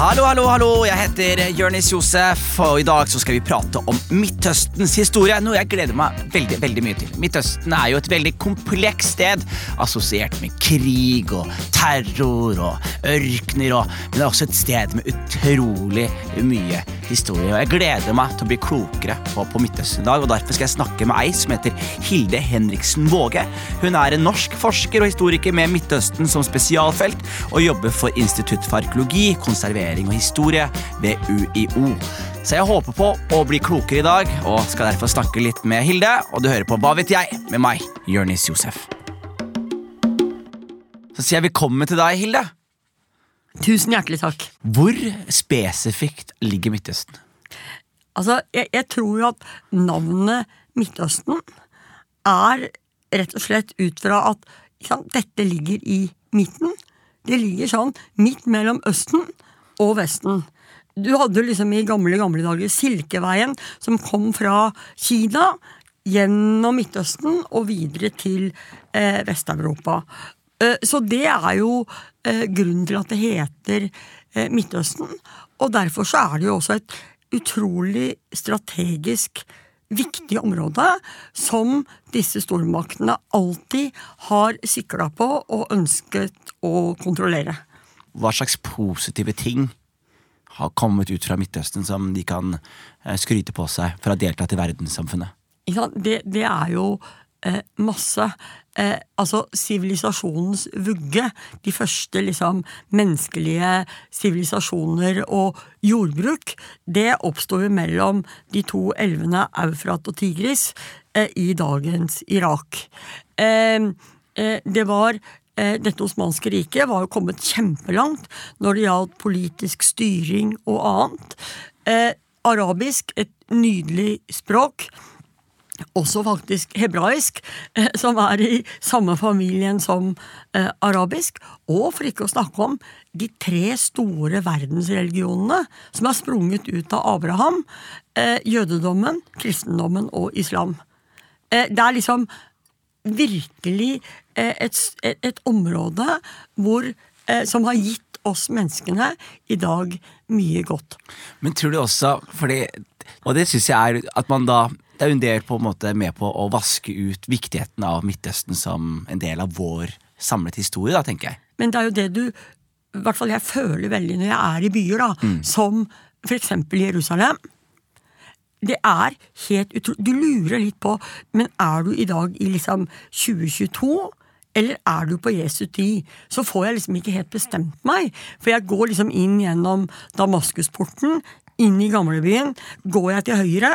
Hallo, hallo, hallo. Jeg heter Jørnis Josef, og i dag skal vi prate om Midtøstens historie. Noe jeg gleder meg veldig veldig mye til. Midtøsten er jo et veldig komplekst sted, assosiert med krig og terror og ørkener. Og, men det er også et sted med utrolig mye historie. Og jeg gleder meg til å bli klokere på, på Midtøsten i dag, og derfor skal jeg snakke med ei som heter Hilde Henriksen Våge. Hun er en norsk forsker og historiker med Midtøsten som spesialfelt, og jobber for Institutt for arkeologi, konservering og historie ved UiO. Så jeg håper på å bli klokere i dag, og skal derfor snakke litt med Hilde. Og du hører på Hva vet jeg? med meg, Jørnis Josef. Så sier jeg velkommen til deg, Hilde. Tusen hjertelig takk. Hvor spesifikt ligger Midtøsten? Altså, jeg, jeg tror at navnet Midtøsten er rett og slett ut fra at sant, dette ligger i midten. Det ligger sånn midt mellom Østen og Vesten. Du hadde liksom i gamle, gamle dager Silkeveien, som kom fra Kina gjennom Midtøsten og videre til eh, Vest-Europa. Eh, så det er jo eh, grunnen til at det heter eh, Midtøsten. Og derfor så er det jo også et utrolig strategisk viktig område som disse stormaktene alltid har sikla på og ønsket å kontrollere. Hva slags positive ting har kommet ut fra Midtøsten som de kan skryte på seg for å ha deltatt i verdenssamfunnet? Ja. Det, det er jo eh, masse. Eh, altså sivilisasjonens vugge. De første liksom menneskelige sivilisasjoner og jordbruk. Det oppsto mellom de to elvene Eufrat og Tigris eh, i dagens Irak. Eh, eh, det var eh, dette osmanske riket var jo kommet kjempelangt når det gjaldt politisk styring og annet. Eh, arabisk, et nydelig språk også faktisk hebraisk, eh, som er i samme familien som eh, arabisk. Og for ikke å snakke om de tre store verdensreligionene som er sprunget ut av Abraham. Eh, jødedommen, kristendommen og islam. Det er liksom virkelig et, et, område hvor, som har gitt oss menneskene i dag mye godt. Men tror du også, fordi, og det syns jeg er at man da det er jo en del på en måte med på å vaske ut viktigheten av Midtøsten som en del av vår samlet historie, da, tenker jeg. Men det er jo det du i hvert fall jeg føler veldig når jeg er i byer, da, mm. som eksempel Jerusalem. Det er helt utrolig Du lurer litt på Men er du i dag i liksom 2022? Eller er du på Jesu tid? Så får jeg liksom ikke helt bestemt meg. For jeg går liksom inn gjennom Damaskusporten, inn i gamlebyen. Går jeg til høyre,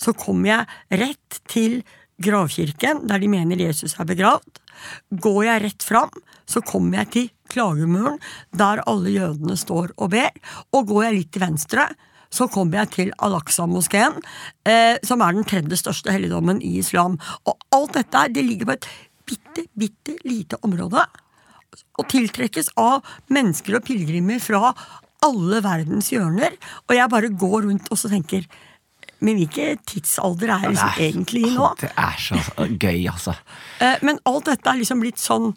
så kommer jeg rett til gravkirken, der de mener Jesus er begravd. Går jeg rett fram, så kommer jeg til klagemuren, der alle jødene står og ber. Og går jeg litt til venstre, så kommer jeg til Al-Aqsa-moskeen, eh, som er den tredje største helligdommen i islam. Og alt dette det ligger på et bitte, bitte lite område. Og tiltrekkes av mennesker og pilegrimer fra alle verdens hjørner. Og jeg bare går rundt og så tenker men hvilken tidsalder er liksom egentlig i nå? Det er så gøy, altså. Eh, men alt dette er liksom blitt sånn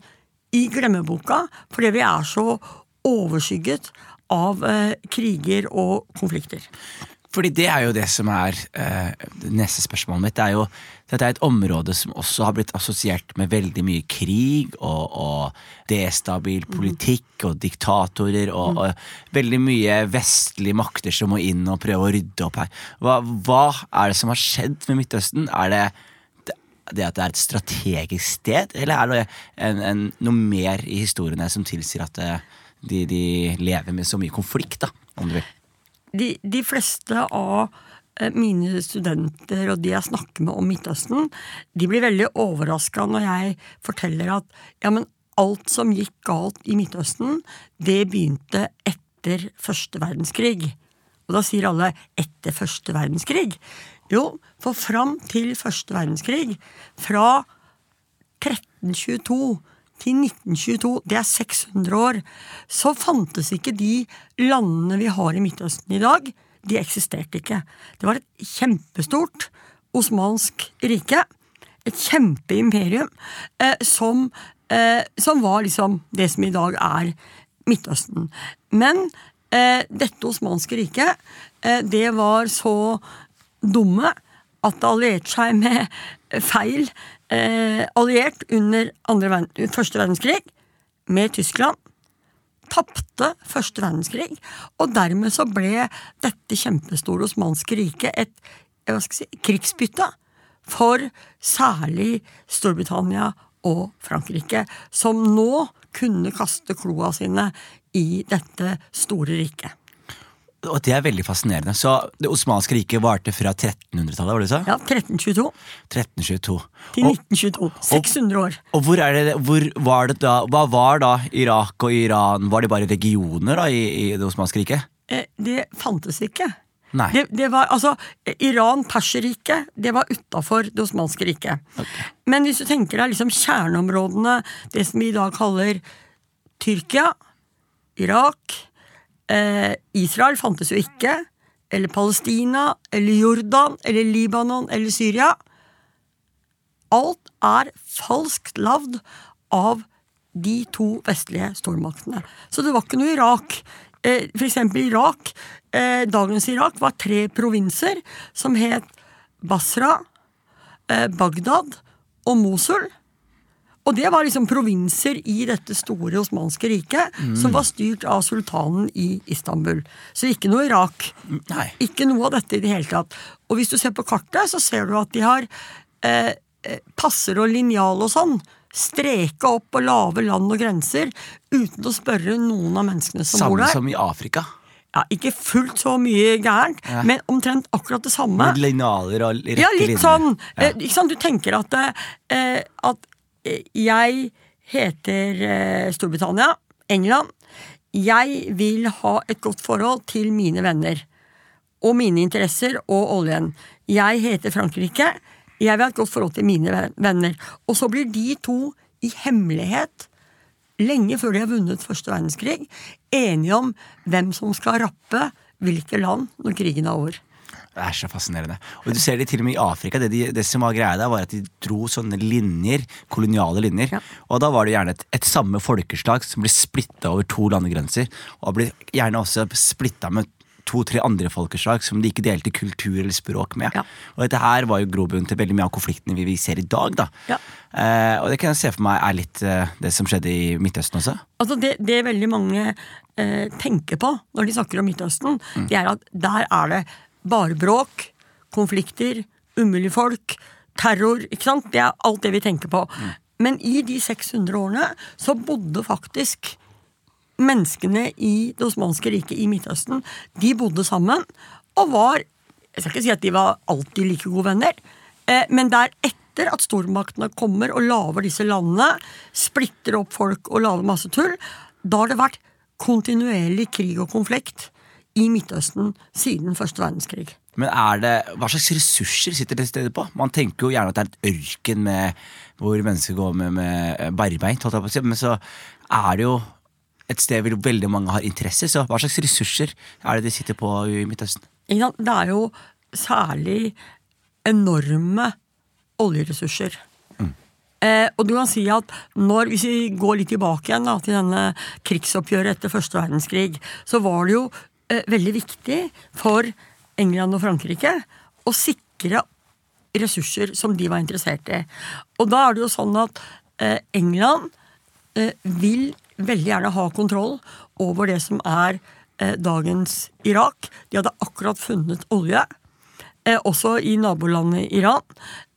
i glemmeboka fordi vi er så overskygget av eh, kriger og konflikter. Fordi det er jo det som er det neste spørsmålet mitt. Det er jo, dette er et område som også har blitt assosiert med veldig mye krig og, og destabil mm. politikk og diktatorer og, mm. og, veldig mye vestlige makter som må inn og prøve å rydde opp her. Hva, hva er det som har skjedd med Midtøsten? Er det det at det er et strategisk sted, eller er det en, en, noe mer i historiene som tilsier at det, de, de, lever med så mye konflikt, da, om du vil? De, de fleste av eh, mine studenter og de jeg snakker med om Midtøsten, de blir veldig overraska når jeg forteller at ja, men alt som gikk galt i Midtøsten, det begynte etter første verdenskrig. Og da sier alle 'etter første verdenskrig'. Jo, for fram til første verdenskrig, fra 1322 til 1922, det er 600 år, så fantes ikke de landene vi har i Midtøsten i dag. De eksisterte ikke. Det var et kjempestort osmansk rike. Et kjempeimperium eh, eh, som, var liksom det som i dag er Midtøsten. Men eh, dette osmanske riket, eh, det var så dumme at det allierte seg med feil eh, alliert under verden- første verdenskrig med Tyskland. Tapte første verdenskrig, og dermed så ble dette kjempestore osmanske riket et eh, si, krigsbytte for særlig Storbritannia og Frankrike, som nå kunne kaste kloa sine i dette store riket. Og det er veldig fascinerende. Så Det osmanske riket varte fra 1300-tallet, var det du sa? Ja, 1322 1322. til Og, 1922. 600 år. og hvor er det, hvor var det da, hva var da Irak og Iran? Var de bare regioner da i, i det osmanske riket? Eh, Det fantes ikke. Nei. Det, det var, altså, Iran, Perserriket, det var utafor det osmanske riket. Men hvis du tenker deg liksom kjerneområdene, det som vi i dag kaller Tyrkia, Irak, Israel fantes jo ikke, eller Palestina, eller Jordan, eller Libanon, eller Syria Alt er falskt lagd av de to vestlige stormaktene. Så det var ikke noe Irak. Eh, For eksempel Irak, eh, dagens Irak, var tre provinser som het Basra, eh, Bagdad og Mosul. Og det var liksom provinser i dette store osmanske riket som var styrt av sultanen i Istanbul. Så ikke noe Irak. Nei. Ikke noe av dette i det hele tatt. Og hvis du ser på kartet, så ser du at de har eh, eh, passer og linjal og sånn. Streke opp og lave land og grenser uten å spørre noen av menneskene som bor der. Samme som i Afrika. Ja, ikke fullt så mye gærent, Ja. men omtrent akkurat det samme. Med linealer og rette Ja, litt linjer. sånn. Ja. Eh? Du tenker at, eh, at jeg heter eh, Storbritannia, England. Jeg vil ha et godt forhold til mine venner. Og mine interesser og oljen. Jeg heter Frankrike. Jeg vil ha et godt forhold til mine venner. Og så blir de to i hemmelighet, lenge før de har vunnet første verdenskrig, enige om hvem som skal rappe hvilke land når krigen er over. Det er så fascinerende. Og du ser det til og med i Afrika. Det, de, det som var greia der, var at de dro sånne linjer, koloniale linjer. Ja. Og da var det gjerne et, et samme folkeslag som ble splitta over to landegrenser. Og ble gjerne også splitta med to-tre andre folkeslag som de ikke delte kultur eller språk med. Ja. Og dette her var jo grobunnen til veldig mye av konfliktene vi, vi ser i dag. da. Ja. Eh, og det kan jeg se for meg er litt eh, det som skjedde i Midtøsten også. Altså det, det veldig mange eh, tenker på når de snakker om Midtøsten, det er at der er det bare bråk, konflikter, umulige folk, terror. ikke sant? Det er alt det vi tenker på. Men i de 600 årene så bodde faktisk menneskene i det osmanske riket i Midtøsten de bodde sammen og var Jeg skal ikke si at de var alltid like gode venner, eh, men det er etter at stormaktene kommer og lager disse landene, splitter opp folk og lager masse tull, da har det vært kontinuerlig krig og konflikt i Midtøsten siden første verdenskrig. Men er det, hva slags ressurser sitter det stedet på? Man tenker jo gjerne at det er et ørken med, hvor mennesker går med, med barbeint, men så er det jo et sted hvor veldig mange har interesser. Så hva slags ressurser er det de sitter på i Midtøsten? Det er jo særlig enorme oljeressurser. Eh, og du kan si at når, Hvis vi går litt tilbake igjen da, til denne krigsoppgjøret etter første verdenskrig, så var det jo veldig viktig for England og Frankrike å sikre ressurser som de var interessert i. Og da er det jo sånn at eh, England eh, vil veldig gjerne ha kontroll over det som er eh, dagens Irak. De hadde akkurat funnet olje, eh, også i nabolandet Iran.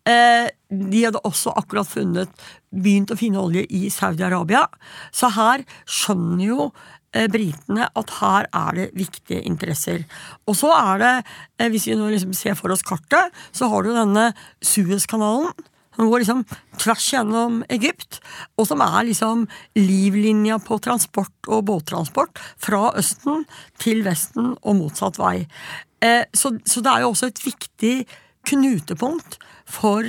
Eh, de hadde også akkurat funnet begynt å finne olje i Saudi-Arabia. Så her skjønner jo eh, britene at her er det viktige interesser. Og så er det, eh, hvis vi nå liksom ser for oss kartet, så har du denne Suezkanalen. Som går liksom tvers gjennom Egypt, og som er liksom livlinja på transport og båttransport fra Østen til Vesten og motsatt vei. Eh, så, så det er jo også et viktig knutepunkt for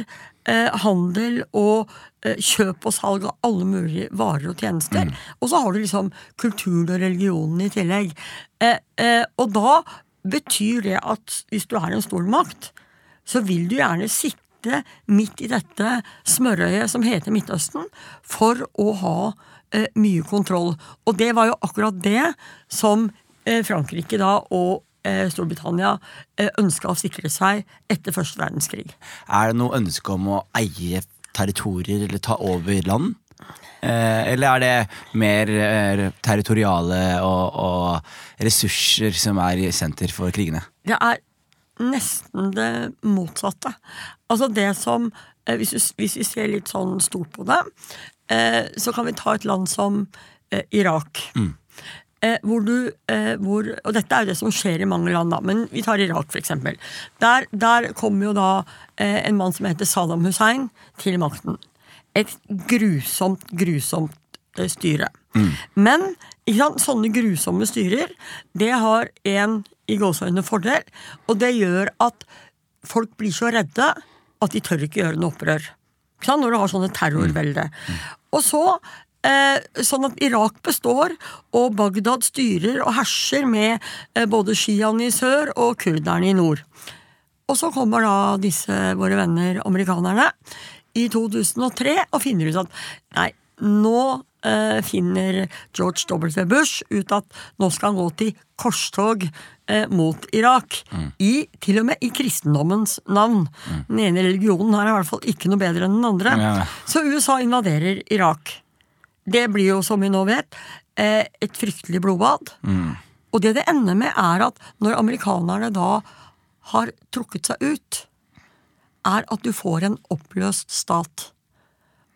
eh, handel og eh, kjøp og salg av alle mulige varer og tjenester. Og så har du liksom kulturen og religionen i tillegg. Eh, eh, og da betyr det at hvis du er en stormakt, så vil du gjerne sitte midt i dette smørøyet som heter Midtøsten, for å ha eh, mye kontroll. Og det var jo akkurat det som eh, Frankrike da og Storbritannia eh, ønska å sikre seg etter første verdenskrig. Er det noe ønske om å eie territorier eller ta over land? Eh, eller er det mer eh, territoriale og, og ressurser som er i senter for krigene? Det er nesten det motsatte. Altså det som eh, hvis, vi, hvis vi ser litt sånn stort på det, eh, så kan vi ta et land som Irak. Irak. Eh, hvor du, eh, hvor, og dette er jo det som skjer i mange land, da, men vi tar Irak eksempel. Der, der kommer jo da eh, en mann som heter Saddam Hussein til makten. Et grusomt, grusomt eh, styre. Men ikke sant, sånne grusomme styrer, det har en i gåseøynene fordel, og det gjør at folk blir så redde at de tør ikke gjøre noe opprør. Når du har sånne terrorvelde. Og så sånn at Irak består, og Bagdad styrer og herser med eh, både sjiaene i sør og kurderne i nord. Og så kommer da disse våre venner amerikanerne i 2003 og finner ut at nei, nå eh, finner George W. Bush ut at nå skal han gå til korstog eh, mot Irak. I, til og med i kristendommens navn. Den ene religionen her er i hvert fall ikke noe bedre enn den andre. Ja. Så USA invaderer Irak. Det blir jo, som vi nå vet, eh, et fryktelig blodbad. Og det det ender med, er at når amerikanerne da har trukket seg ut, er at du får en oppløst stat.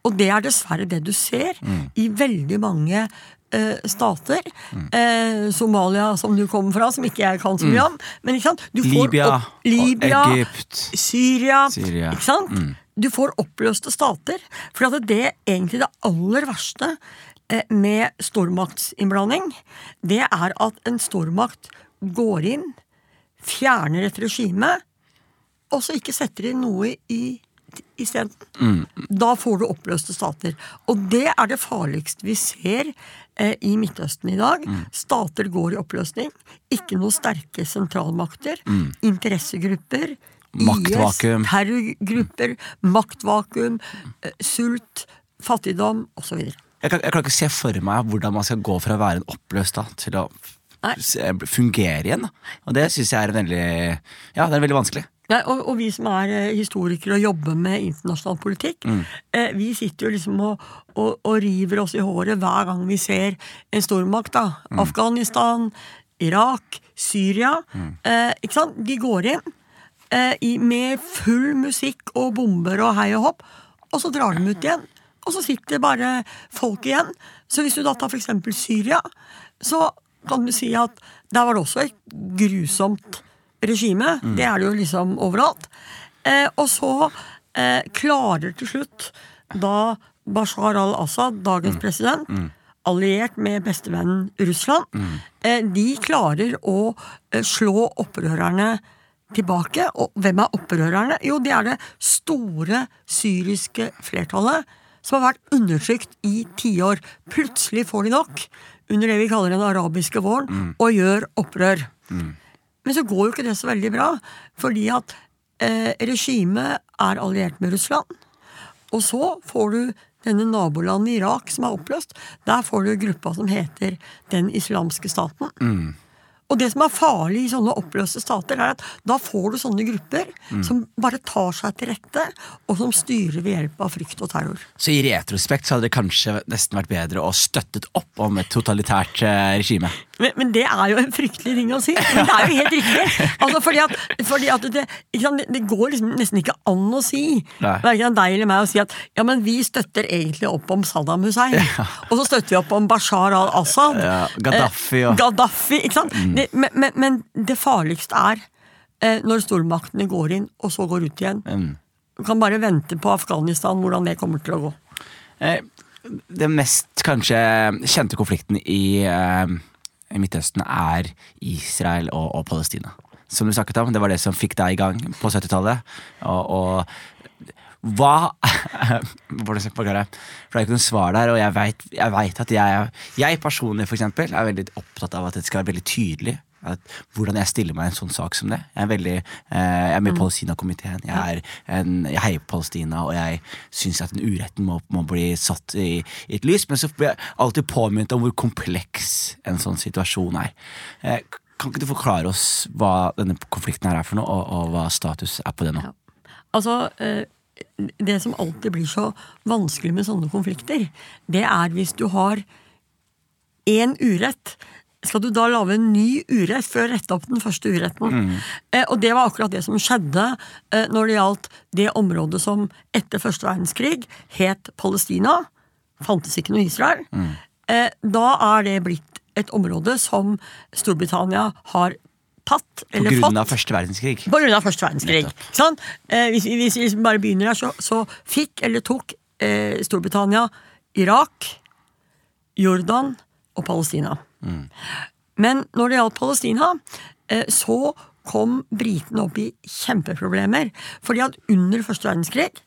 Og det er dessverre det du ser i veldig mange eh, stater. Eh, Somalia, som du kommer fra, som ikke jeg kan så mye om. Men ikke sant? Du får Libya, opp- Libya Egypt. Syria, Syria. Ikke sant? Du får oppløste stater. For at det egentlig det aller verste eh, med stormaktsinnblanding, det er at en stormakt går inn, fjerner et regime, og så ikke setter inn noe i isteden. Da får du oppløste stater. Og det er det farligste vi ser eh, i Midtøsten i dag. Stater går i oppløsning. Ikke noen sterke sentralmakter. Interessegrupper. Maktvakuum. IS, terrorgrupper, maktvakuum, eh, sult, fattigdom osv. Jeg kan, jeg kan ikke se for meg hvordan man skal gå fra å være en oppløst stat til å Nei. fungere igjen. Og det syns jeg er veldig Ja, det er veldig vanskelig. Nei, og, og vi som er eh, historikere og jobber med internasjonal politikk, eh, vi sitter jo liksom og, og, og river oss i håret hver gang vi ser en stormakt. da. Afghanistan, Irak, Syria. Eh, ikke sant? De går inn eh, i, med full musikk og bomber og hei og hopp, og så drar de ut igjen. Og så sitter bare folk igjen. Så hvis du da tar eksempel Syria, så kan du si at der var det også et grusomt regime. Det er det jo liksom overalt. Eh, og så eh, klarer til slutt da Bashar al-Assad, dagens president, alliert med bestevennen Russland, eh, de klarer å eh, slå opprørerne tilbake. Og hvem er opprørerne? Jo, det er det store syriske flertallet som har vært undertrykt i tiår. Plutselig får de nok, under det vi kaller den arabiske våren, og gjør opprør. Men så går jo ikke det så veldig bra, fordi at eh, regimet er alliert med Russland. Og så får du denne nabolandet Irak som er oppløst. Der får du gruppa som heter Den islamske staten. Og det som er farlig i sånne oppløste stater, er at da får du sånne grupper som bare tar seg til rette, og som styrer ved hjelp av frykt og terror. Så i retrospekt så hadde det kanskje nesten vært bedre å støttet opp om et totalitært eh, regime. Men, men det er jo en fryktelig ting å si. Men det er jo helt riktig. Altså fordi at, fordi at det, det, går liksom nesten ikke an å si, verken deg eller meg, å si at ja, men vi støtter egentlig opp om Saddam Hussein. Og så støtter vi opp om Bashar al-Assad. Ja, Gaddafi og- eh, Gaddafi, ikke sant? Det, men, men, men det farligste er eh, når stormaktene går inn, og så går ut igjen. Du kan bare vente på Afghanistan, hvordan det kommer til å gå. Eh, Den mest kanskje kjente konflikten i, eh, i Midtøsten er Israel og, og Palestina. Som du snakket om, det var det som fikk deg i gang på 70-tallet. Og, og hva Hvordan skal jeg forklare? For det er ikke noe svar der, og jeg vet, at jeg, jeg personlig for eksempel, er veldig opptatt av at det skal være veldig tydelig at, hvordan jeg stiller meg i en sånn sak som det. Jeg er, veldig, eh, jeg er med i Palestina-komiteen. Jeg, jeg heier på Palestina, og jeg syns at den uretten må, må bli satt i, i et lys. Men så blir jeg alltid påminnet om hvor kompleks en sånn situasjon er. Eh, kan ikke du forklare oss hva denne konflikten her er for noe, og, og hva status er på det nå? Ja. Altså, eh, det som alltid blir så vanskelig med sånne konflikter, det er hvis du har én urett. Skal du da lage en ny urett for å rette opp den første uretten? Eh, og det var akkurat det som skjedde eh, når det gjaldt det området som etter første verdenskrig het Palestina. Fantes ikke noe Israel. Eh, da er det blitt et område som Storbritannia har tatt På eller grunn av første verdenskrig. På grunn av første verdenskrig. Sånn? Eh, hvis, vi- hvis vi bare begynner her, så, så fikk eller tok eh, Storbritannia Irak, Jordan og Palestina. Men når det gjaldt Palestina, eh, så kom britene opp i kjempeproblemer. Fordi at under første verdenskrig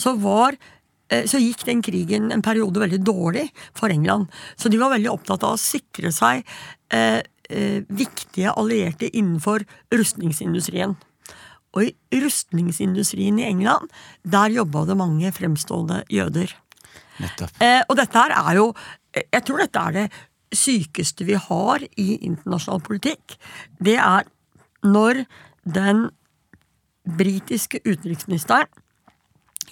så var eh, så gikk den krigen en periode veldig dårlig for England. Så de var veldig opptatt av å sikre seg eh, viktige allierte innenfor rustningsindustrien. Og i rustningsindustrien i England, der jobba det mange fremstående jøder. Eh, og dette her er jo eh, Jeg tror dette er det sykeste vi har i internasjonal politikk. Det er når den britiske utenriksministeren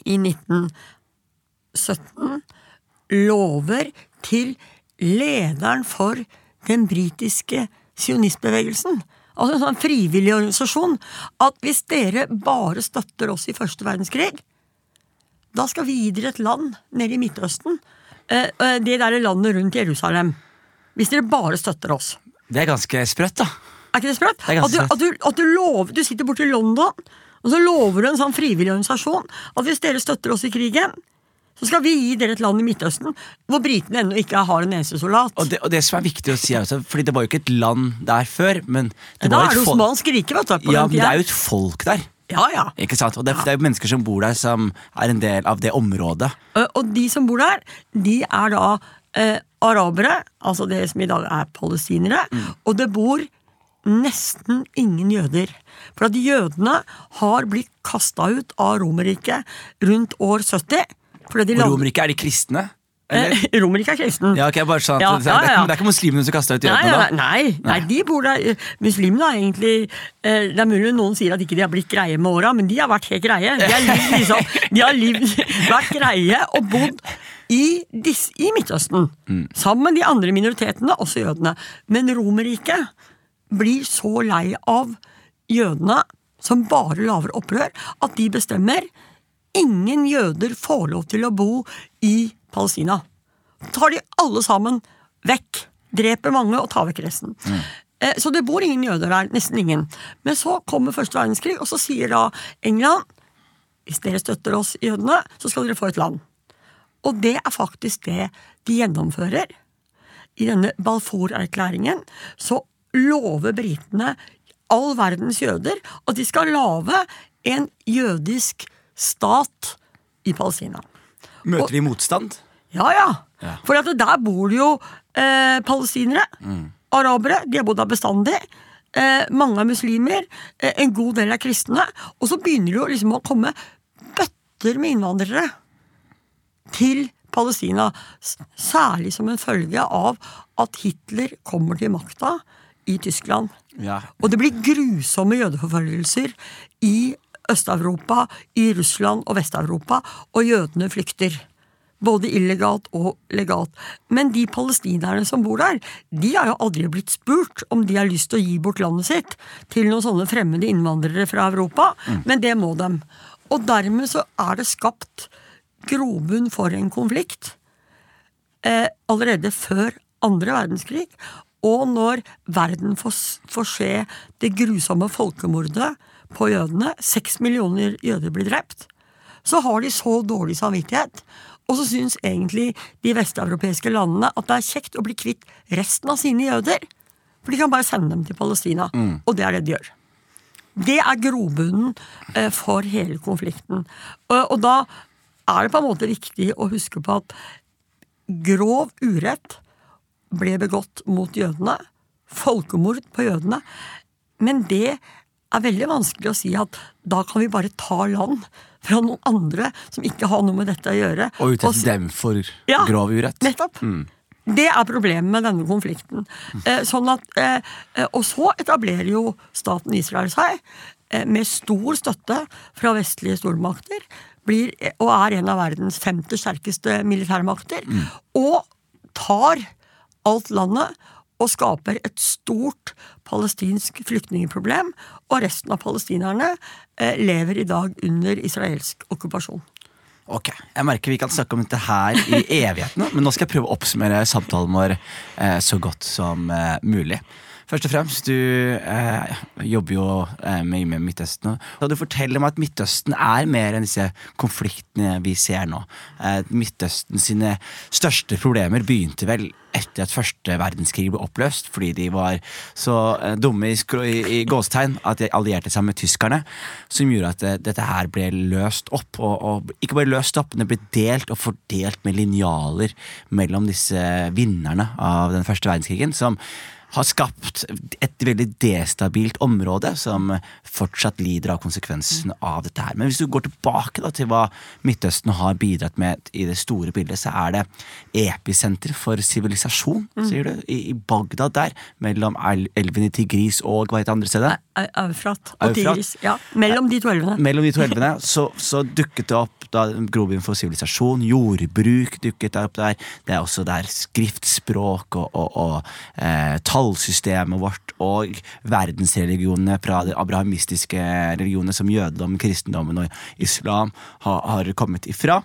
i 1917 lover til lederen for den britiske sionistbevegelsen, altså en sånn frivillig organisasjon, at hvis dere bare støtter oss i første verdenskrig, da skal vi gi dere et land nede i Midtøsten. eh, eh, Det der landet rundt Jerusalem. Hvis dere bare støtter oss. Det er ganske sprøtt, da. Er ikke det sprøtt? Det At, du, at, du, at du, lover, du sitter borte i London, og så lover du en sånn frivillig organisasjon at hvis dere støtter oss i krigen, så skal vi gi dere et land i Midtøsten hvor britene ennå ikke har en eneste soldat. Og det, og det som er viktig å si, også, fordi det var jo ikke et land der før, men det da var er et det osmansk rike, vet du. På Ja, men det er jo et folk der. ja, ja. Ikke sant? Og det, det er jo mennesker som bor der, som er en del av det området. Eh, Og de som bor der, de er da eh, arabere, altså det som i dag er palestinere, og det bor nesten ingen jøder. For at jødene har blitt kasta ut av Romerriket rundt år 70. Og Romerriket, er de kristne? Eh, Romerriket er kristen. Ja, okay, bare sånn at Ja, det, ja, er, det er ikke muslimene som kasta ut jødene, nei, da? nei, nei, de bor der. Muslimene har egentlig eh, Det er mulig noen sier at ikke de har blitt greie med åra, men de har vært helt greie. De har, liv, liksom, de har liv, vært greie og bodd i, dis, i Midtøsten. Sammen med de andre minoritetene, også jødene. Men Romerriket blir så lei av jødene som bare lager opprør, at de bestemmer ingen jøder får lov til å bo i Palestina. Tar de alle sammen vekk. Dreper mange og tar vekk resten. Mm. Så det bor ingen jøder der. Nesten ingen. Men så kommer første verdenskrig, og så sier da England hvis dere støtter oss jødene, så skal dere få et land. Og det er faktisk det de gjennomfører. I denne Balfour-erklæringen så lover britene all verdens jøder at de skal lage en jødisk stat i Palestina. Møter de motstand? Ja, ja. Ja. For at der bor det jo eh, palestinere. Arabere. De har bodd der bestandig. Eh, mange er muslimer. Eh, en god del er kristne. Og så begynner det jo liksom å komme bøtter med innvandrere til Palestina. Særlig som en følge av at Hitler kommer til makta i Tyskland. Ja. Og det blir grusomme jødeforfølgelser i Øst-Europa, i Russland og Vest-Europa, og jødene flykter. Både illegalt og legalt. Men de palestinerne som bor der, de har jo aldri blitt spurt om de har lyst til å gi bort landet sitt til noen sånne fremmede innvandrere fra Europa, men det må de. Og dermed så er det skapt grobunn for en konflikt eh, allerede før andre verdenskrig. Og når verden får, får se det grusomme folkemordet på jødene, seks millioner jøder blir drept, så har de så dårlig samvittighet. Og så syns egentlig de vesteuropeiske landene at det er kjekt å bli kvitt resten av sine jøder. For de kan bare sende dem til Palestina. Og det er det de gjør. Det er grobunnen eh, for hele konflikten. Og da er det på en måte viktig å huske på at grov urett ble begått mot jødene folkemord på jødene. Men det er veldig vanskelig å si at da kan vi bare ta land fra noen andre som ikke har noe med dette å gjøre. Og utsette s- dem for Ja, grov urett. Nettopp. Det er problemet med denne konflikten. Eh, sånn at, eh, og så etablerer jo staten Israel seg eh, med stor støtte fra vestlige stormakter. Blir, og er en av verdens femte sterkeste militærmakter. Og tar alt landet og skaper et stort palestinsk flyktningproblem. Og resten av palestinerne eh, lever i dag under israelsk okkupasjon. Ok, Jeg merker vi kan snakke om dette her i evigheten, men nå skal jeg prøve å oppsummere samtalen vår eh, så godt som eh, mulig. Først og fremst, du eh, jobber jo eh, med Midtøsten. Og du forteller meg at Midtøsten er mer enn disse konfliktene vi ser nå. Eh, Midtøsten sine største problemer begynte vel etter at første verdenskrig ble oppløst, fordi de var så eh, dumme i, i, i gåstegn at de allierte seg med tyskerne, som gjorde at eh, dette her ble løst opp. Og, og ikke bare løst opp, men det ble delt og fordelt med linjaler mellom disse vinnerne av den første verdenskrigen, som har skapt et veldig destabilt område som fortsatt lider av konsekvensene av dette her. Men hvis du går tilbake da til hva Midtøsten har bidratt med i det store bildet, så er det episenter for sivilisasjon, sier du, i, i Bagdad der, mellom el- elven i Tigris og hva heter det andre stedet? Eufrat og Tigris. Ja, mellom de to elvene. Mellom de to elvene så, så dukket det opp da grobunn for sivilisasjon. Jordbruk dukket opp der. Det er også der skriftspråk og, og, og eh, tallsystemet vårt og verdensreligionene fra de abrahamistiske religionene som jødedom, kristendommen og islam har, har kommet ifra.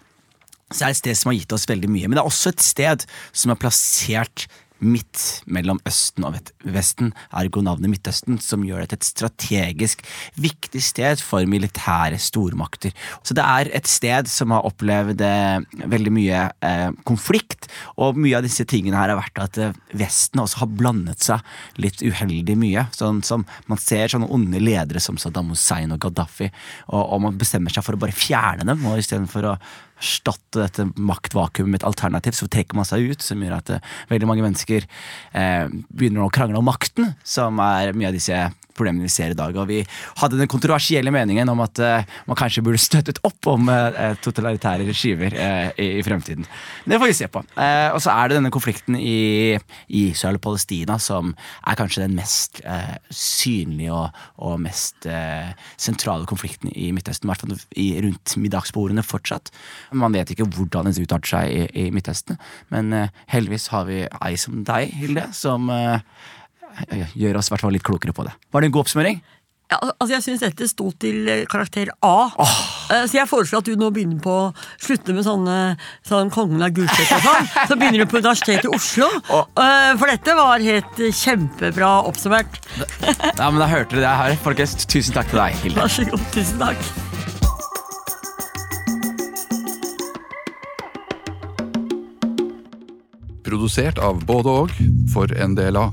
Så det er et sted som har gitt oss veldig mye. Men det er også et sted som er plassert midt mellom Østen og Vesten, ergo navnet Midtøsten, som gjør det til et strategisk viktig sted for militære stormakter. Så det er et sted som har opplevd eh, veldig mye eh, konflikt, og mye av disse tingene her har vært at eh, Vesten også har blandet seg litt uheldig mye. Sånn som man ser sånne onde ledere som Saddam Hussein og Gaddafi, og, og man bestemmer seg for å bare fjerne dem, og istedenfor å erstatte dette maktvakuumet med et alternativ, så trekker man seg ut, som gjør at eh, veldig mange mennesker eh, begynner å krangle om makten, som er mye av disse problemene vi ser i dag. Og vi hadde den kontroversielle meningen om at uh, man kanskje burde støttet opp om uh, totalitære regimer uh, i, i fremtiden. Det får vi se på. Og så er det denne konflikten i, i Israel og Palestina som er kanskje den mest synlige og, og mest sentrale konflikten i Midtøsten. I hvert fall rundt middagsbordene fortsatt. Man vet ikke hvordan det utarter seg i, i Midtøsten, men heldigvis har vi ei som deg, Hilde, som gjør oss i hvert fall litt klokere på det. Var det en god oppsummering? Ja, altså Jeg syns dette sto til eh, karakter A. Oh. Så jeg foreslår at du nå begynner på slutter med sånne sånn Kongen av Gulset og sånn. Så begynner du på Universitetet i Oslo. Oh. For dette var helt kjempebra oppsummert. Ja, men Da hørte dere det her, folkens. Tusen takk til deg, Hilde. Vær så god. Tusen takk. Produsert av både og for NDLA.